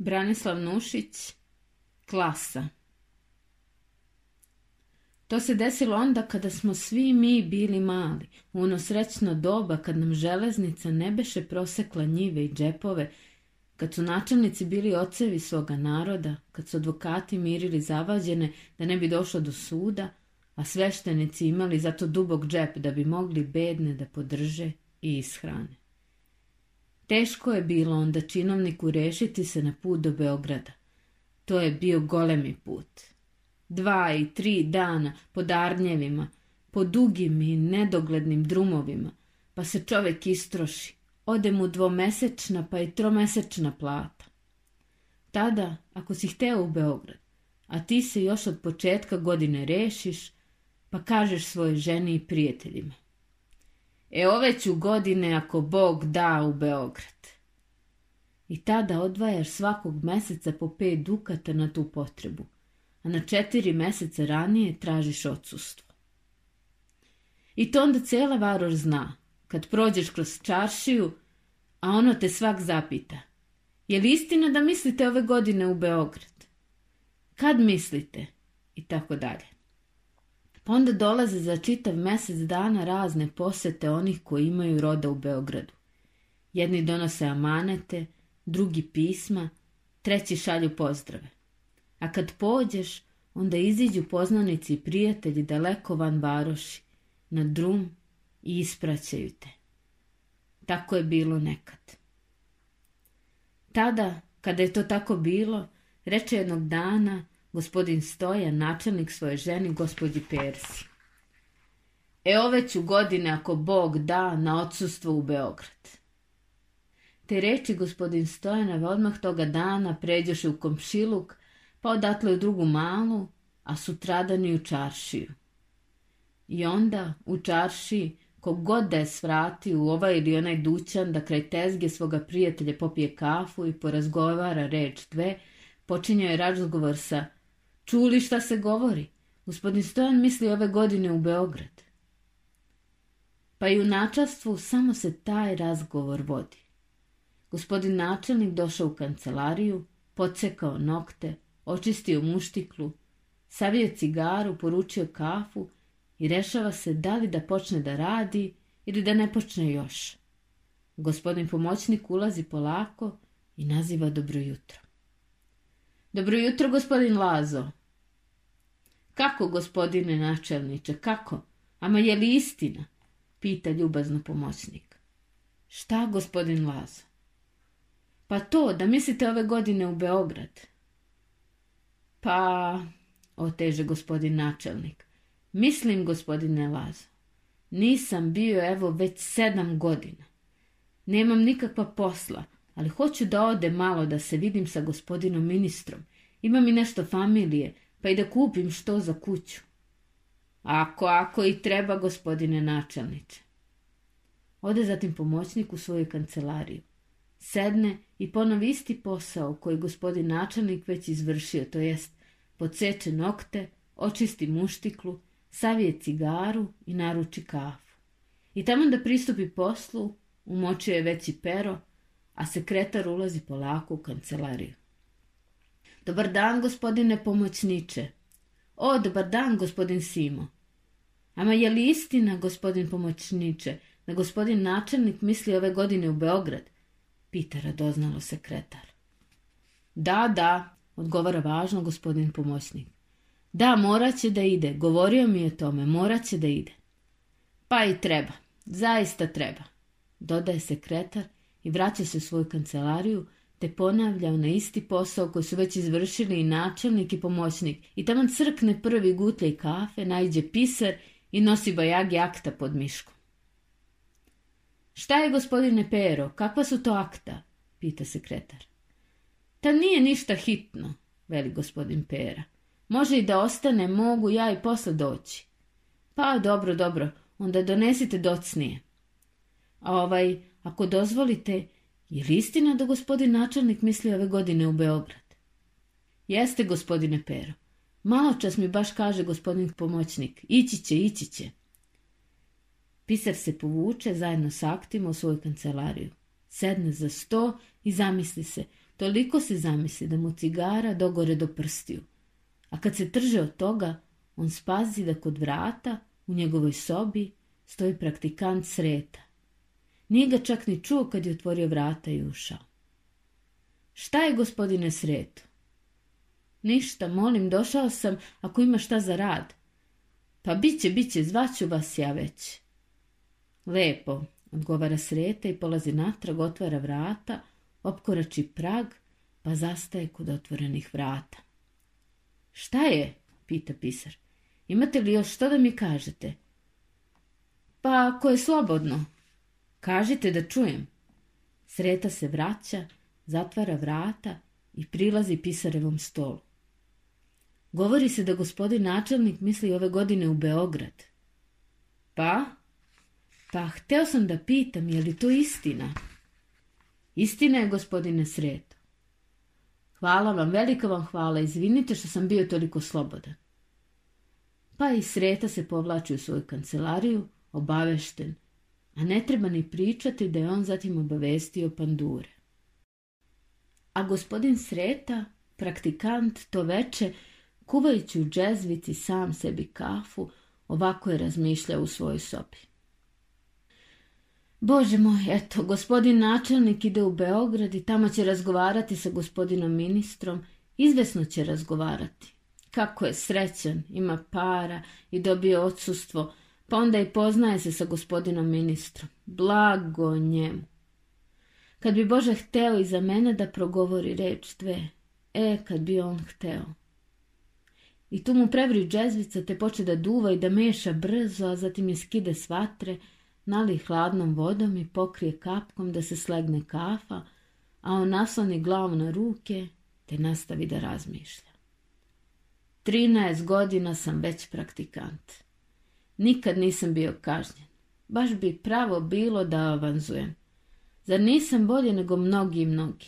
Branislav Nušić, klasa. To se desilo onda kada smo svi mi bili mali, u ono srećno doba kad nam železnica ne beše prosekla njive i džepove, kad su načelnici bili ocevi svoga naroda, kad su advokati mirili zavađene da ne bi došlo do suda, a sveštenici imali zato dubog džep da bi mogli bedne da podrže i ishrane. Teško je bilo onda činovniku rešiti se na put do Beograda. To je bio golemi put. Dva i tri dana po darnjevima, po dugim i nedoglednim drumovima, pa se čovek istroši. Ode mu dvomesečna pa i tromesečna plata. Tada, ako si hteo u Beograd, a ti se još od početka godine rešiš, pa kažeš svojoj ženi i prijateljima. E ove ću godine ako Bog da u Beograd. I tada odvajaš svakog meseca po pet dukata na tu potrebu, a na četiri meseca ranije tražiš odsustvo. I to onda cela varoš zna, kad prođeš kroz čaršiju, a ono te svak zapita. Je li istina da mislite ove godine u Beograd? Kad mislite? I tako dalje. Pa onda dolaze za čitav mesec dana razne posete onih koji imaju roda u Beogradu. Jedni donose amanete, drugi pisma, treći šalju pozdrave. A kad pođeš, onda iziđu poznanici i prijatelji daleko van varoši, na drum i ispraćaju te. Tako je bilo nekad. Tada, kada je to tako bilo, reče jednog dana gospodin Stojan, načelnik svoje ženi, gospođi Persi. E ove ću godine, ako Bog da, na odsustvo u Beograd. Te reči gospodin Stojanove odmah toga dana pređoše u komšiluk, pa odatle u drugu malu, a sutradan i u čaršiju. I onda u čaršiji, kogod da je svrati u ovaj ili onaj dućan da kraj tezge svoga prijatelja popije kafu i porazgovara reč dve, počinjao je razgovor sa Čuli šta se govori? Gospodin Stojan misli ove godine u Beograd. Pa i u načastvu samo se taj razgovor vodi. Gospodin načelnik došao u kancelariju, pocekao nokte, očistio muštiklu, savio cigaru, poručio kafu i rešava se da li da počne da radi ili da ne počne još. Gospodin pomoćnik ulazi polako i naziva dobro jutro. Dobro jutro, gospodin Lazo. Kako, gospodine načelniče, kako? Ama je li istina? Pita ljubazno pomoćnik. Šta, gospodin Lazo? Pa to, da mislite ove godine u Beograd. Pa, oteže gospodin načelnik. Mislim, gospodine Lazo, nisam bio evo već sedam godina. Nemam nikakva posla, ali hoću da ode malo da se vidim sa gospodinom ministrom. Ima mi nešto familije, pa i da kupim što za kuću. Ako, ako i treba, gospodine načelniče. Ode zatim pomoćnik u svoju kancelariju. Sedne i ponovi isti posao koji gospodin načelnik već izvršio, to jest podseče nokte, očisti muštiklu, savije cigaru i naruči kafu. I tamo da pristupi poslu, umočio je veći pero, a sekretar ulazi polako u kancelariju. Dobar dan, gospodine pomoćniče. O, dobar dan, gospodin Simo. Ama je li istina, gospodin pomoćniče, da gospodin načelnik misli ove godine u Beograd? Pita radoznalo sekretar. Da, da, odgovara važno gospodin pomoćnik. Da, morat će da ide, govorio mi je tome, morat će da ide. Pa i treba, zaista treba, dodaje sekretar i vraća se u svoju kancelariju, te ponavljao na isti posao koji su već izvršili i načelnik i pomoćnik i tamo crkne prvi gutljaj kafe, najđe pisar i nosi bajagi akta pod miškom. Šta je, gospodine Pero, kakva su to akta? pita sekretar. Ta nije ništa hitno, veli gospodin Pera. Može i da ostane, mogu ja i posle doći. Pa, dobro, dobro, onda donesite docnije. A ovaj, ako dozvolite, je li istina da gospodin načelnik misli ove godine u Beograd? Jeste, gospodine Pero. Malo čas mi baš kaže gospodin pomoćnik. Ići će, ići će. Pisar se povuče zajedno s aktima u svoju kancelariju. Sedne za sto i zamisli se. Toliko se zamisli da mu cigara dogore do prstiju. A kad se trže od toga, on spazi da kod vrata, u njegovoj sobi, stoji praktikant sreta. Nije ga čak ni čuo kad je otvorio vrata i ušao. Šta je, gospodine Sreto? Ništa, molim, došao sam ako ima šta za rad. Pa biće, biće, zvaću vas ja već. Lepo, odgovara Sreta i polazi natrag, otvara vrata, opkorači prag, pa zastaje kod otvorenih vrata. Šta je? pita pisar. Imate li još što da mi kažete? Pa ako je slobodno. Kažite da čujem. Sreta se vraća, zatvara vrata i prilazi pisarevom stolu. Govori se da gospodin načelnik misli ove godine u Beograd. Pa? Pa, hteo sam da pitam, je li to istina? Istina je, gospodine Sreto. Hvala vam, velika vam hvala, izvinite što sam bio toliko slobodan. Pa i Sreta se povlači u svoju kancelariju, obavešten, a ne treba ni pričati da je on zatim obavestio pandure. A gospodin Sreta, praktikant, to veče, kuvajući u džezvici sam sebi kafu, ovako je razmišljao u svojoj sobi. Bože moj, eto, gospodin načelnik ide u Beograd i tamo će razgovarati sa gospodinom ministrom. Izvesno će razgovarati. Kako je srećan, ima para i dobio odsustvo, pa onda i poznaje se sa gospodinom ministrom. Blago njemu. Kad bi Bože hteo i za mene da progovori reč dve, e, kad bi on hteo. I tu mu prevri džezvica te poče da duva i da meša brzo, a zatim je skide s vatre, nali hladnom vodom i pokrije kapkom da se slegne kafa, a on nasloni glavu na ruke te nastavi da razmišlja. Trinaest godina sam već praktikant. Nikad nisam bio kažnjen. Baš bi pravo bilo da avanzujem. Zar nisam bolje nego mnogi i mnogi?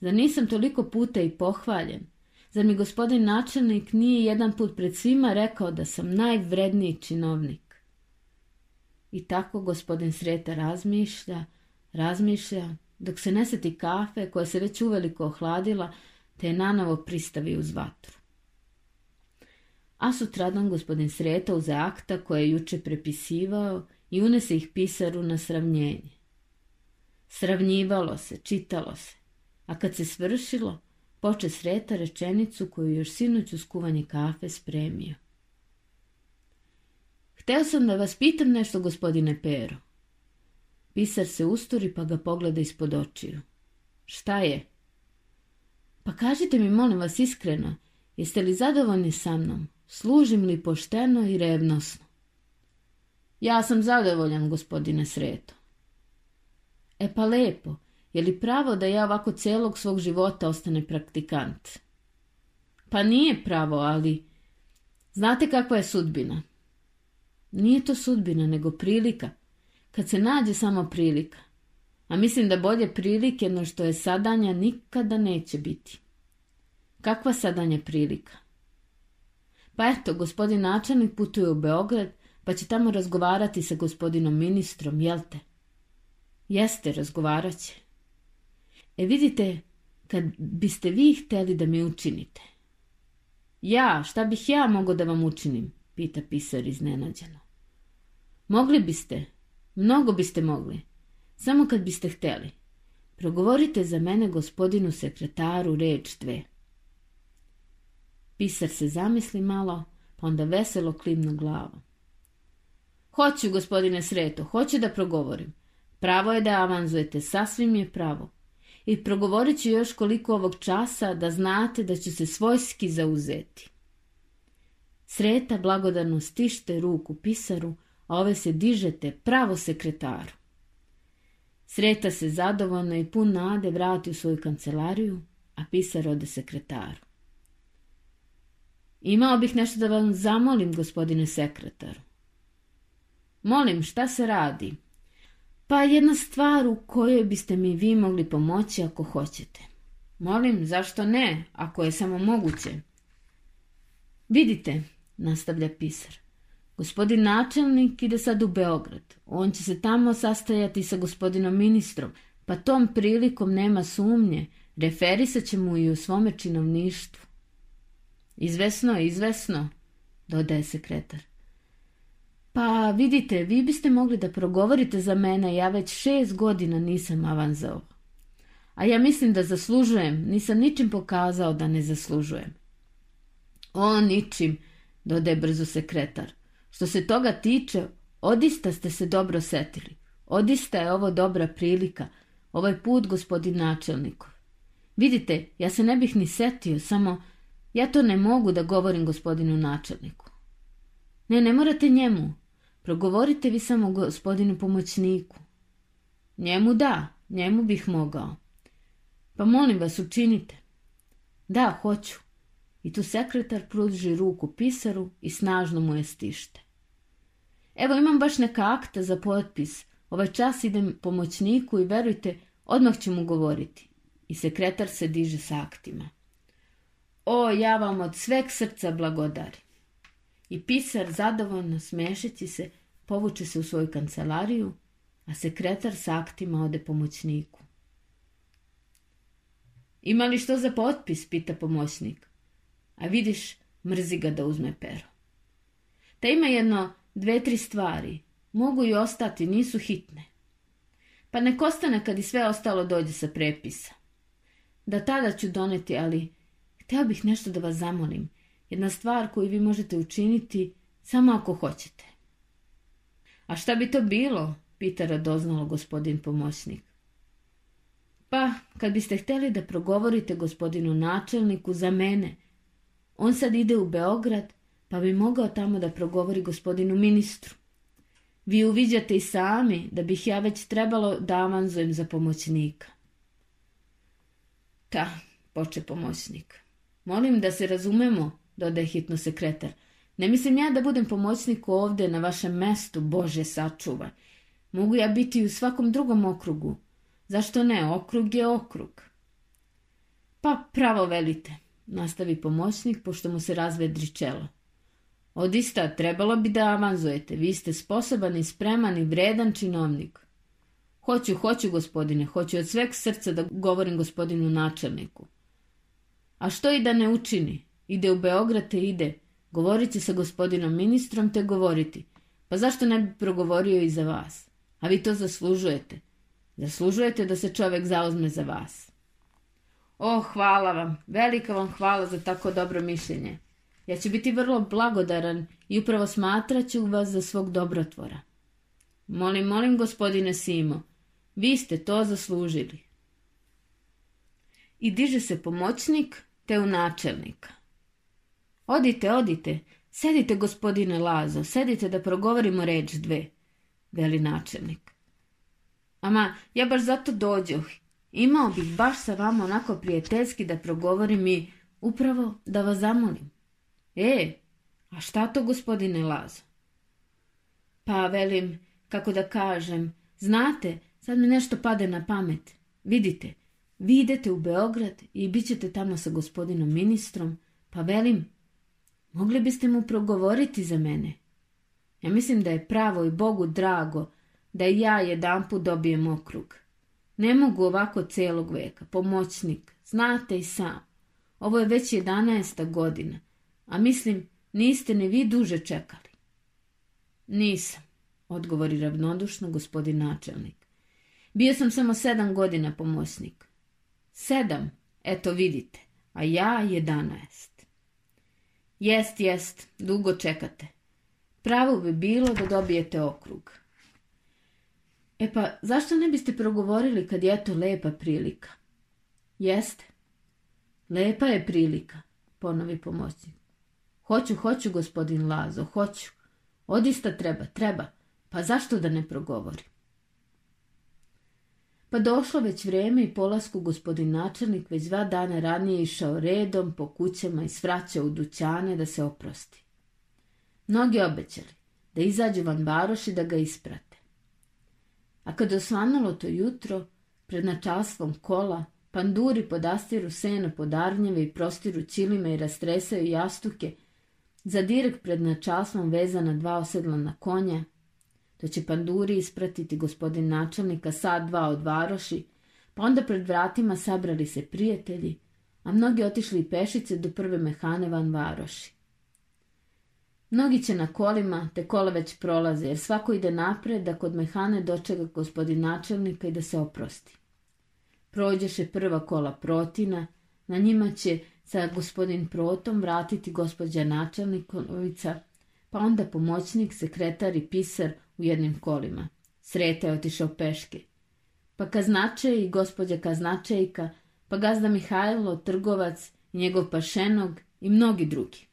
Zar nisam toliko puta i pohvaljen? Zar mi gospodin načelnik nije jedan put pred svima rekao da sam najvredniji činovnik? I tako gospodin Sreta razmišlja, razmišlja, dok se ne seti kafe koja se već uveliko ohladila, te je nanovo pristavi uz vatru. A sutradan gospodin Sreta uze akta koje je juče prepisivao i unese ih pisaru na sravnjenje. Sravnjivalo se, čitalo se, a kad se svršilo, poče Sreta rečenicu koju još sinoć uz kuvanje kafe spremio. Hteo sam da vas pitam nešto, gospodine Pero. Pisar se usturi pa ga pogleda ispod očiju. Šta je? Pa kažite mi, molim vas, iskreno, jeste li zadovoljni sa mnom? Služim li pošteno i revnosno? Ja sam zadovoljan, gospodine Sreto. E pa lepo, je li pravo da ja ovako celog svog života ostane praktikant? Pa nije pravo, ali... Znate kakva je sudbina? Nije to sudbina, nego prilika. Kad se nađe samo prilika. A mislim da bolje prilike no što je sadanja nikada neće biti. Kakva sadanja prilika? Pa eto, gospodin načelnik putuje u Beograd, pa će tamo razgovarati sa gospodinom ministrom, jel te? Jeste, razgovarat će. E vidite, kad biste vi hteli da mi učinite. Ja, šta bih ja mogao da vam učinim? Pita pisar iznenađeno. Mogli biste, mnogo biste mogli, samo kad biste hteli. Progovorite za mene gospodinu sekretaru reč dve. Pisar se zamisli malo, pa onda veselo klimnu glavom. Hoću, gospodine Sreto, hoću da progovorim. Pravo je da avanzujete, sasvim je pravo. I progovorit ću još koliko ovog časa da znate da ću se svojski zauzeti. Sreta blagodarno stište ruku pisaru, a ove se dižete pravo sekretaru. Sreta se zadovoljno i pun nade vrati u svoju kancelariju, a pisar ode sekretaru. Imao bih nešto da vam zamolim, gospodine sekretaru. Molim, šta se radi? Pa jedna stvar u kojoj biste mi vi mogli pomoći ako hoćete. Molim, zašto ne, ako je samo moguće? Vidite, nastavlja pisar. Gospodin načelnik ide sad u Beograd. On će se tamo sastajati sa gospodinom ministrom, pa tom prilikom nema sumnje Referisat će mu i u svome činovništvu. Izvesno, izvesno, dodaje sekretar. Pa vidite, vi biste mogli da progovorite za mene, ja već šest godina nisam avanzao. A ja mislim da zaslužujem, nisam ničim pokazao da ne zaslužujem. O, ničim, dodaje brzo sekretar. Što se toga tiče, odista ste se dobro setili. Odista je ovo dobra prilika, ovaj put gospodin načelnikov. Vidite, ja se ne bih ni setio, samo ja to ne mogu da govorim gospodinu načelniku. Ne, ne morate njemu. Progovorite vi samo gospodinu pomoćniku. Njemu da, njemu bih mogao. Pa molim vas, učinite. Da, hoću. I tu sekretar pruži ruku pisaru i snažno mu je stište. Evo imam baš neka akta za potpis. Ovaj čas idem pomoćniku i verujte, odmah ću mu govoriti. I sekretar se diže s aktima. O, ja vam od sveg srca blagodarim. I pisar, zadovoljno smešeći se, povuče se u svoju kancelariju, a sekretar s aktima ode pomoćniku. Ima li što za potpis, pita pomoćnik. A vidiš, mrzi ga da uzme pero. Ta ima jedno, dve, tri stvari. Mogu i ostati, nisu hitne. Pa nek ostane kad i sve ostalo dođe sa prepisa. Da tada ću doneti, ali htio bih nešto da vas zamolim. Jedna stvar koju vi možete učiniti samo ako hoćete. A šta bi to bilo? pita radoznalo gospodin pomoćnik. Pa, kad biste htjeli da progovorite gospodinu načelniku za mene, on sad ide u Beograd, pa bi mogao tamo da progovori gospodinu ministru. Vi uviđate i sami da bih ja već trebalo da avanzujem za pomoćnika. Ta, poče pomoćnik. Molim da se razumemo, dodaje hitno sekretar. Ne mislim ja da budem pomoćnik ovdje na vašem mestu, Bože sačuvaj. Mogu ja biti u svakom drugom okrugu. Zašto ne? Okrug je okrug. Pa pravo velite, nastavi pomoćnik, pošto mu se razvedri čelo. Odista, trebalo bi da avanzujete. Vi ste sposoban i spreman i vredan činovnik. Hoću, hoću, gospodine, hoću od sveg srca da govorim gospodinu načelniku. A što i da ne učini? Ide u Beograd te ide. Govorit će sa gospodinom ministrom te govoriti. Pa zašto ne bi progovorio i za vas? A vi to zaslužujete. Zaslužujete da se čovjek zauzme za vas. O, hvala vam, velika vam hvala za tako dobro mišljenje. Ja ću biti vrlo blagodaran i upravo smatrat ću vas za svog dobrotvora. Molim, molim, gospodine Simo, vi ste to zaslužili. I diže se pomoćnik te u načelnika. Odite, odite, sedite, gospodine Lazo, sedite da progovorimo reč dve, veli načelnik. Ama, ja baš zato dođoh. Imao bih baš sa vama onako prijateljski da progovorim i upravo da vas zamolim. E, a šta to, gospodine Lazo? Pa, velim, kako da kažem, znate, sad mi nešto pade na pamet. Vidite, vi idete u Beograd i bit ćete tamo sa gospodinom ministrom, pa velim, mogli biste mu progovoriti za mene. Ja mislim da je pravo i Bogu drago da i ja jedanput dobijem okrug. Ne mogu ovako celog veka, pomoćnik, znate i sam. Ovo je već jedanesta godina, a mislim, niste ni vi duže čekali. Nisam, odgovori ravnodušno gospodin načelnik. Bio sam samo sedam godina pomoćnik. Sedam, eto vidite, a ja jedanaest. Jest, jest, dugo čekate. Pravo bi bilo da dobijete okrug. E pa, zašto ne biste progovorili kad je to lepa prilika? Jeste. Lepa je prilika, ponovi pomoćnik. Hoću, hoću, gospodin Lazo, hoću. Odista treba, treba. Pa zašto da ne progovori? Pa došlo već vrijeme i polasku gospodin načelnik već dva dana ranije išao redom po kućama i svraćao u dućane da se oprosti. Mnogi obećali da izađu van baroš i da ga isprate. A kad osvanulo to jutro, pred načalstvom kola, panduri podastiru seno pod arnjeve i prostiru čilima i rastresaju jastuke, za direk pred načalstvom vezana dva osedlana konja, to će panduri ispratiti gospodin načelnika sad dva od varoši, pa onda pred vratima sabrali se prijatelji, a mnogi otišli pešice do prve mehane van varoši. Mnogi će na kolima, te kola već prolaze, jer svako ide napred da kod mehane dočega gospodin načelnika i da se oprosti. Prođeše prva kola protina, na njima će sa gospodin Protom vratiti gospođa načelnikovica, pa onda pomoćnik, sekretar i pisar u jednim kolima. Sreta je otišao peške. Pa kaznače i gospođa kaznačejka, pa gazda Mihajlo, trgovac njegov pašenog i mnogi drugi.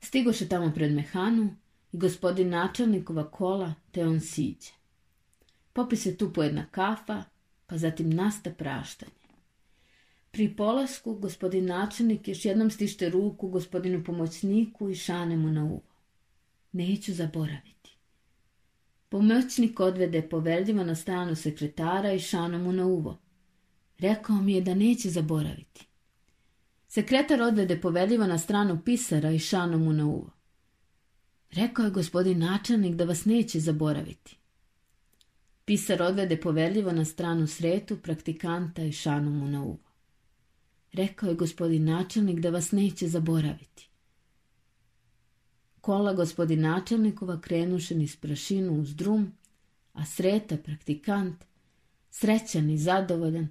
Stigoše tamo pred mehanu i gospodin načelnikova kola, te on siđe. Popi se tu po jedna kafa, pa zatim nasta praštanje. Pri polasku gospodin načelnik još jednom stište ruku gospodinu pomoćniku i šane mu na uvo. Neću zaboraviti. Pomoćnik odvede poverljivo na stranu sekretara i šano mu na uvo. Rekao mi je da neće zaboraviti. Sekretar odvede poverljivo na stranu pisara i šano mu na uvo. Rekao je gospodin načelnik da vas neće zaboraviti. Pisar odvede poverljivo na stranu sretu, praktikanta i šano mu na uvo. Rekao je gospodin načelnik da vas neće zaboraviti. Kola gospodin načelnikova krenuše niz prašinu uz drum, a sreta praktikant, srećan i zadovoljan,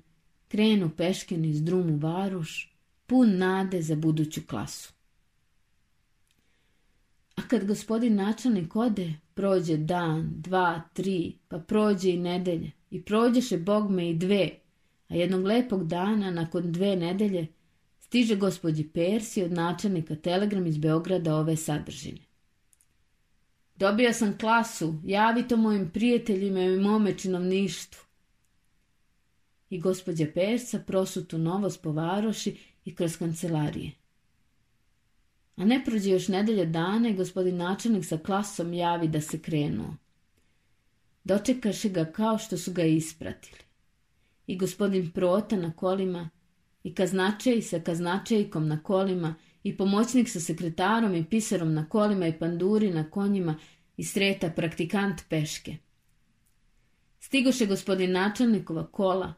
krenu peške niz drum u varuš, pun nade za buduću klasu. A kad gospodin načelnik ode, prođe dan, dva, tri, pa prođe i nedelje, i prođeše bogme i dve, a jednog lepog dana, nakon dve nedelje, stiže gospođi Persi od načelnika telegram iz Beograda ove sadržine. Dobio sam klasu, javi to mojim prijateljima i mome činovništvu. I gospođa Persa prosutu novost po varoši i kroz kancelarije. A ne prođe još nedelje dana i gospodin načelnik sa klasom javi da se krenuo. Dočekaše ga kao što su ga ispratili. I gospodin Prota na kolima, i kaznačej sa kaznačejkom na kolima, i pomoćnik sa sekretarom i pisarom na kolima i panduri na konjima i sreta praktikant peške. Stigoše gospodin načelnikova kola,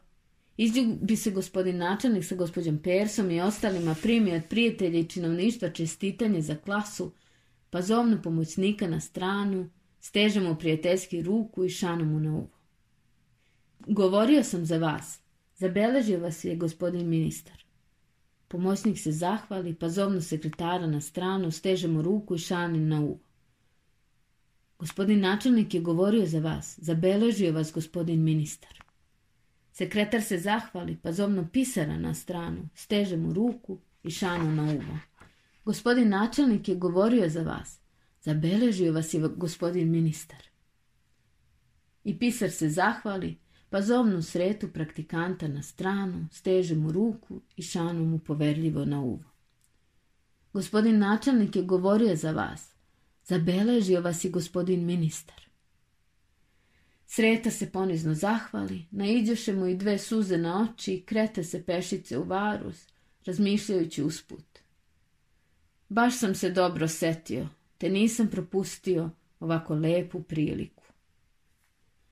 bi se gospodin načelnik sa gospođom Persom i ostalima primi od prijatelja i činovništva čestitanje za klasu, pa zovnu pomoćnika na stranu, steže mu prijateljski ruku i šanu mu na uvo. Govorio sam za vas, zabeležio vas je gospodin ministar. Pomoćnik se zahvali, pa zovnu sekretara na stranu, steže mu ruku i šani na uvo. Gospodin načelnik je govorio za vas, zabeležio vas gospodin ministar. Sekretar se zahvali, pa zovno pisara na stranu, steže mu ruku i šanu na uvo. Gospodin načelnik je govorio za vas, zabeležio vas je gospodin ministar. I pisar se zahvali, pa zovnu sretu praktikanta na stranu, steže mu ruku i šanu mu poverljivo na uvo. Gospodin načelnik je govorio za vas, zabeležio vas i gospodin ministar. Sreta se ponizno zahvali, naiđoše mu i dve suze na oči i krete se pešice u varus, razmišljajući usput. Baš sam se dobro setio, te nisam propustio ovako lepu priliku.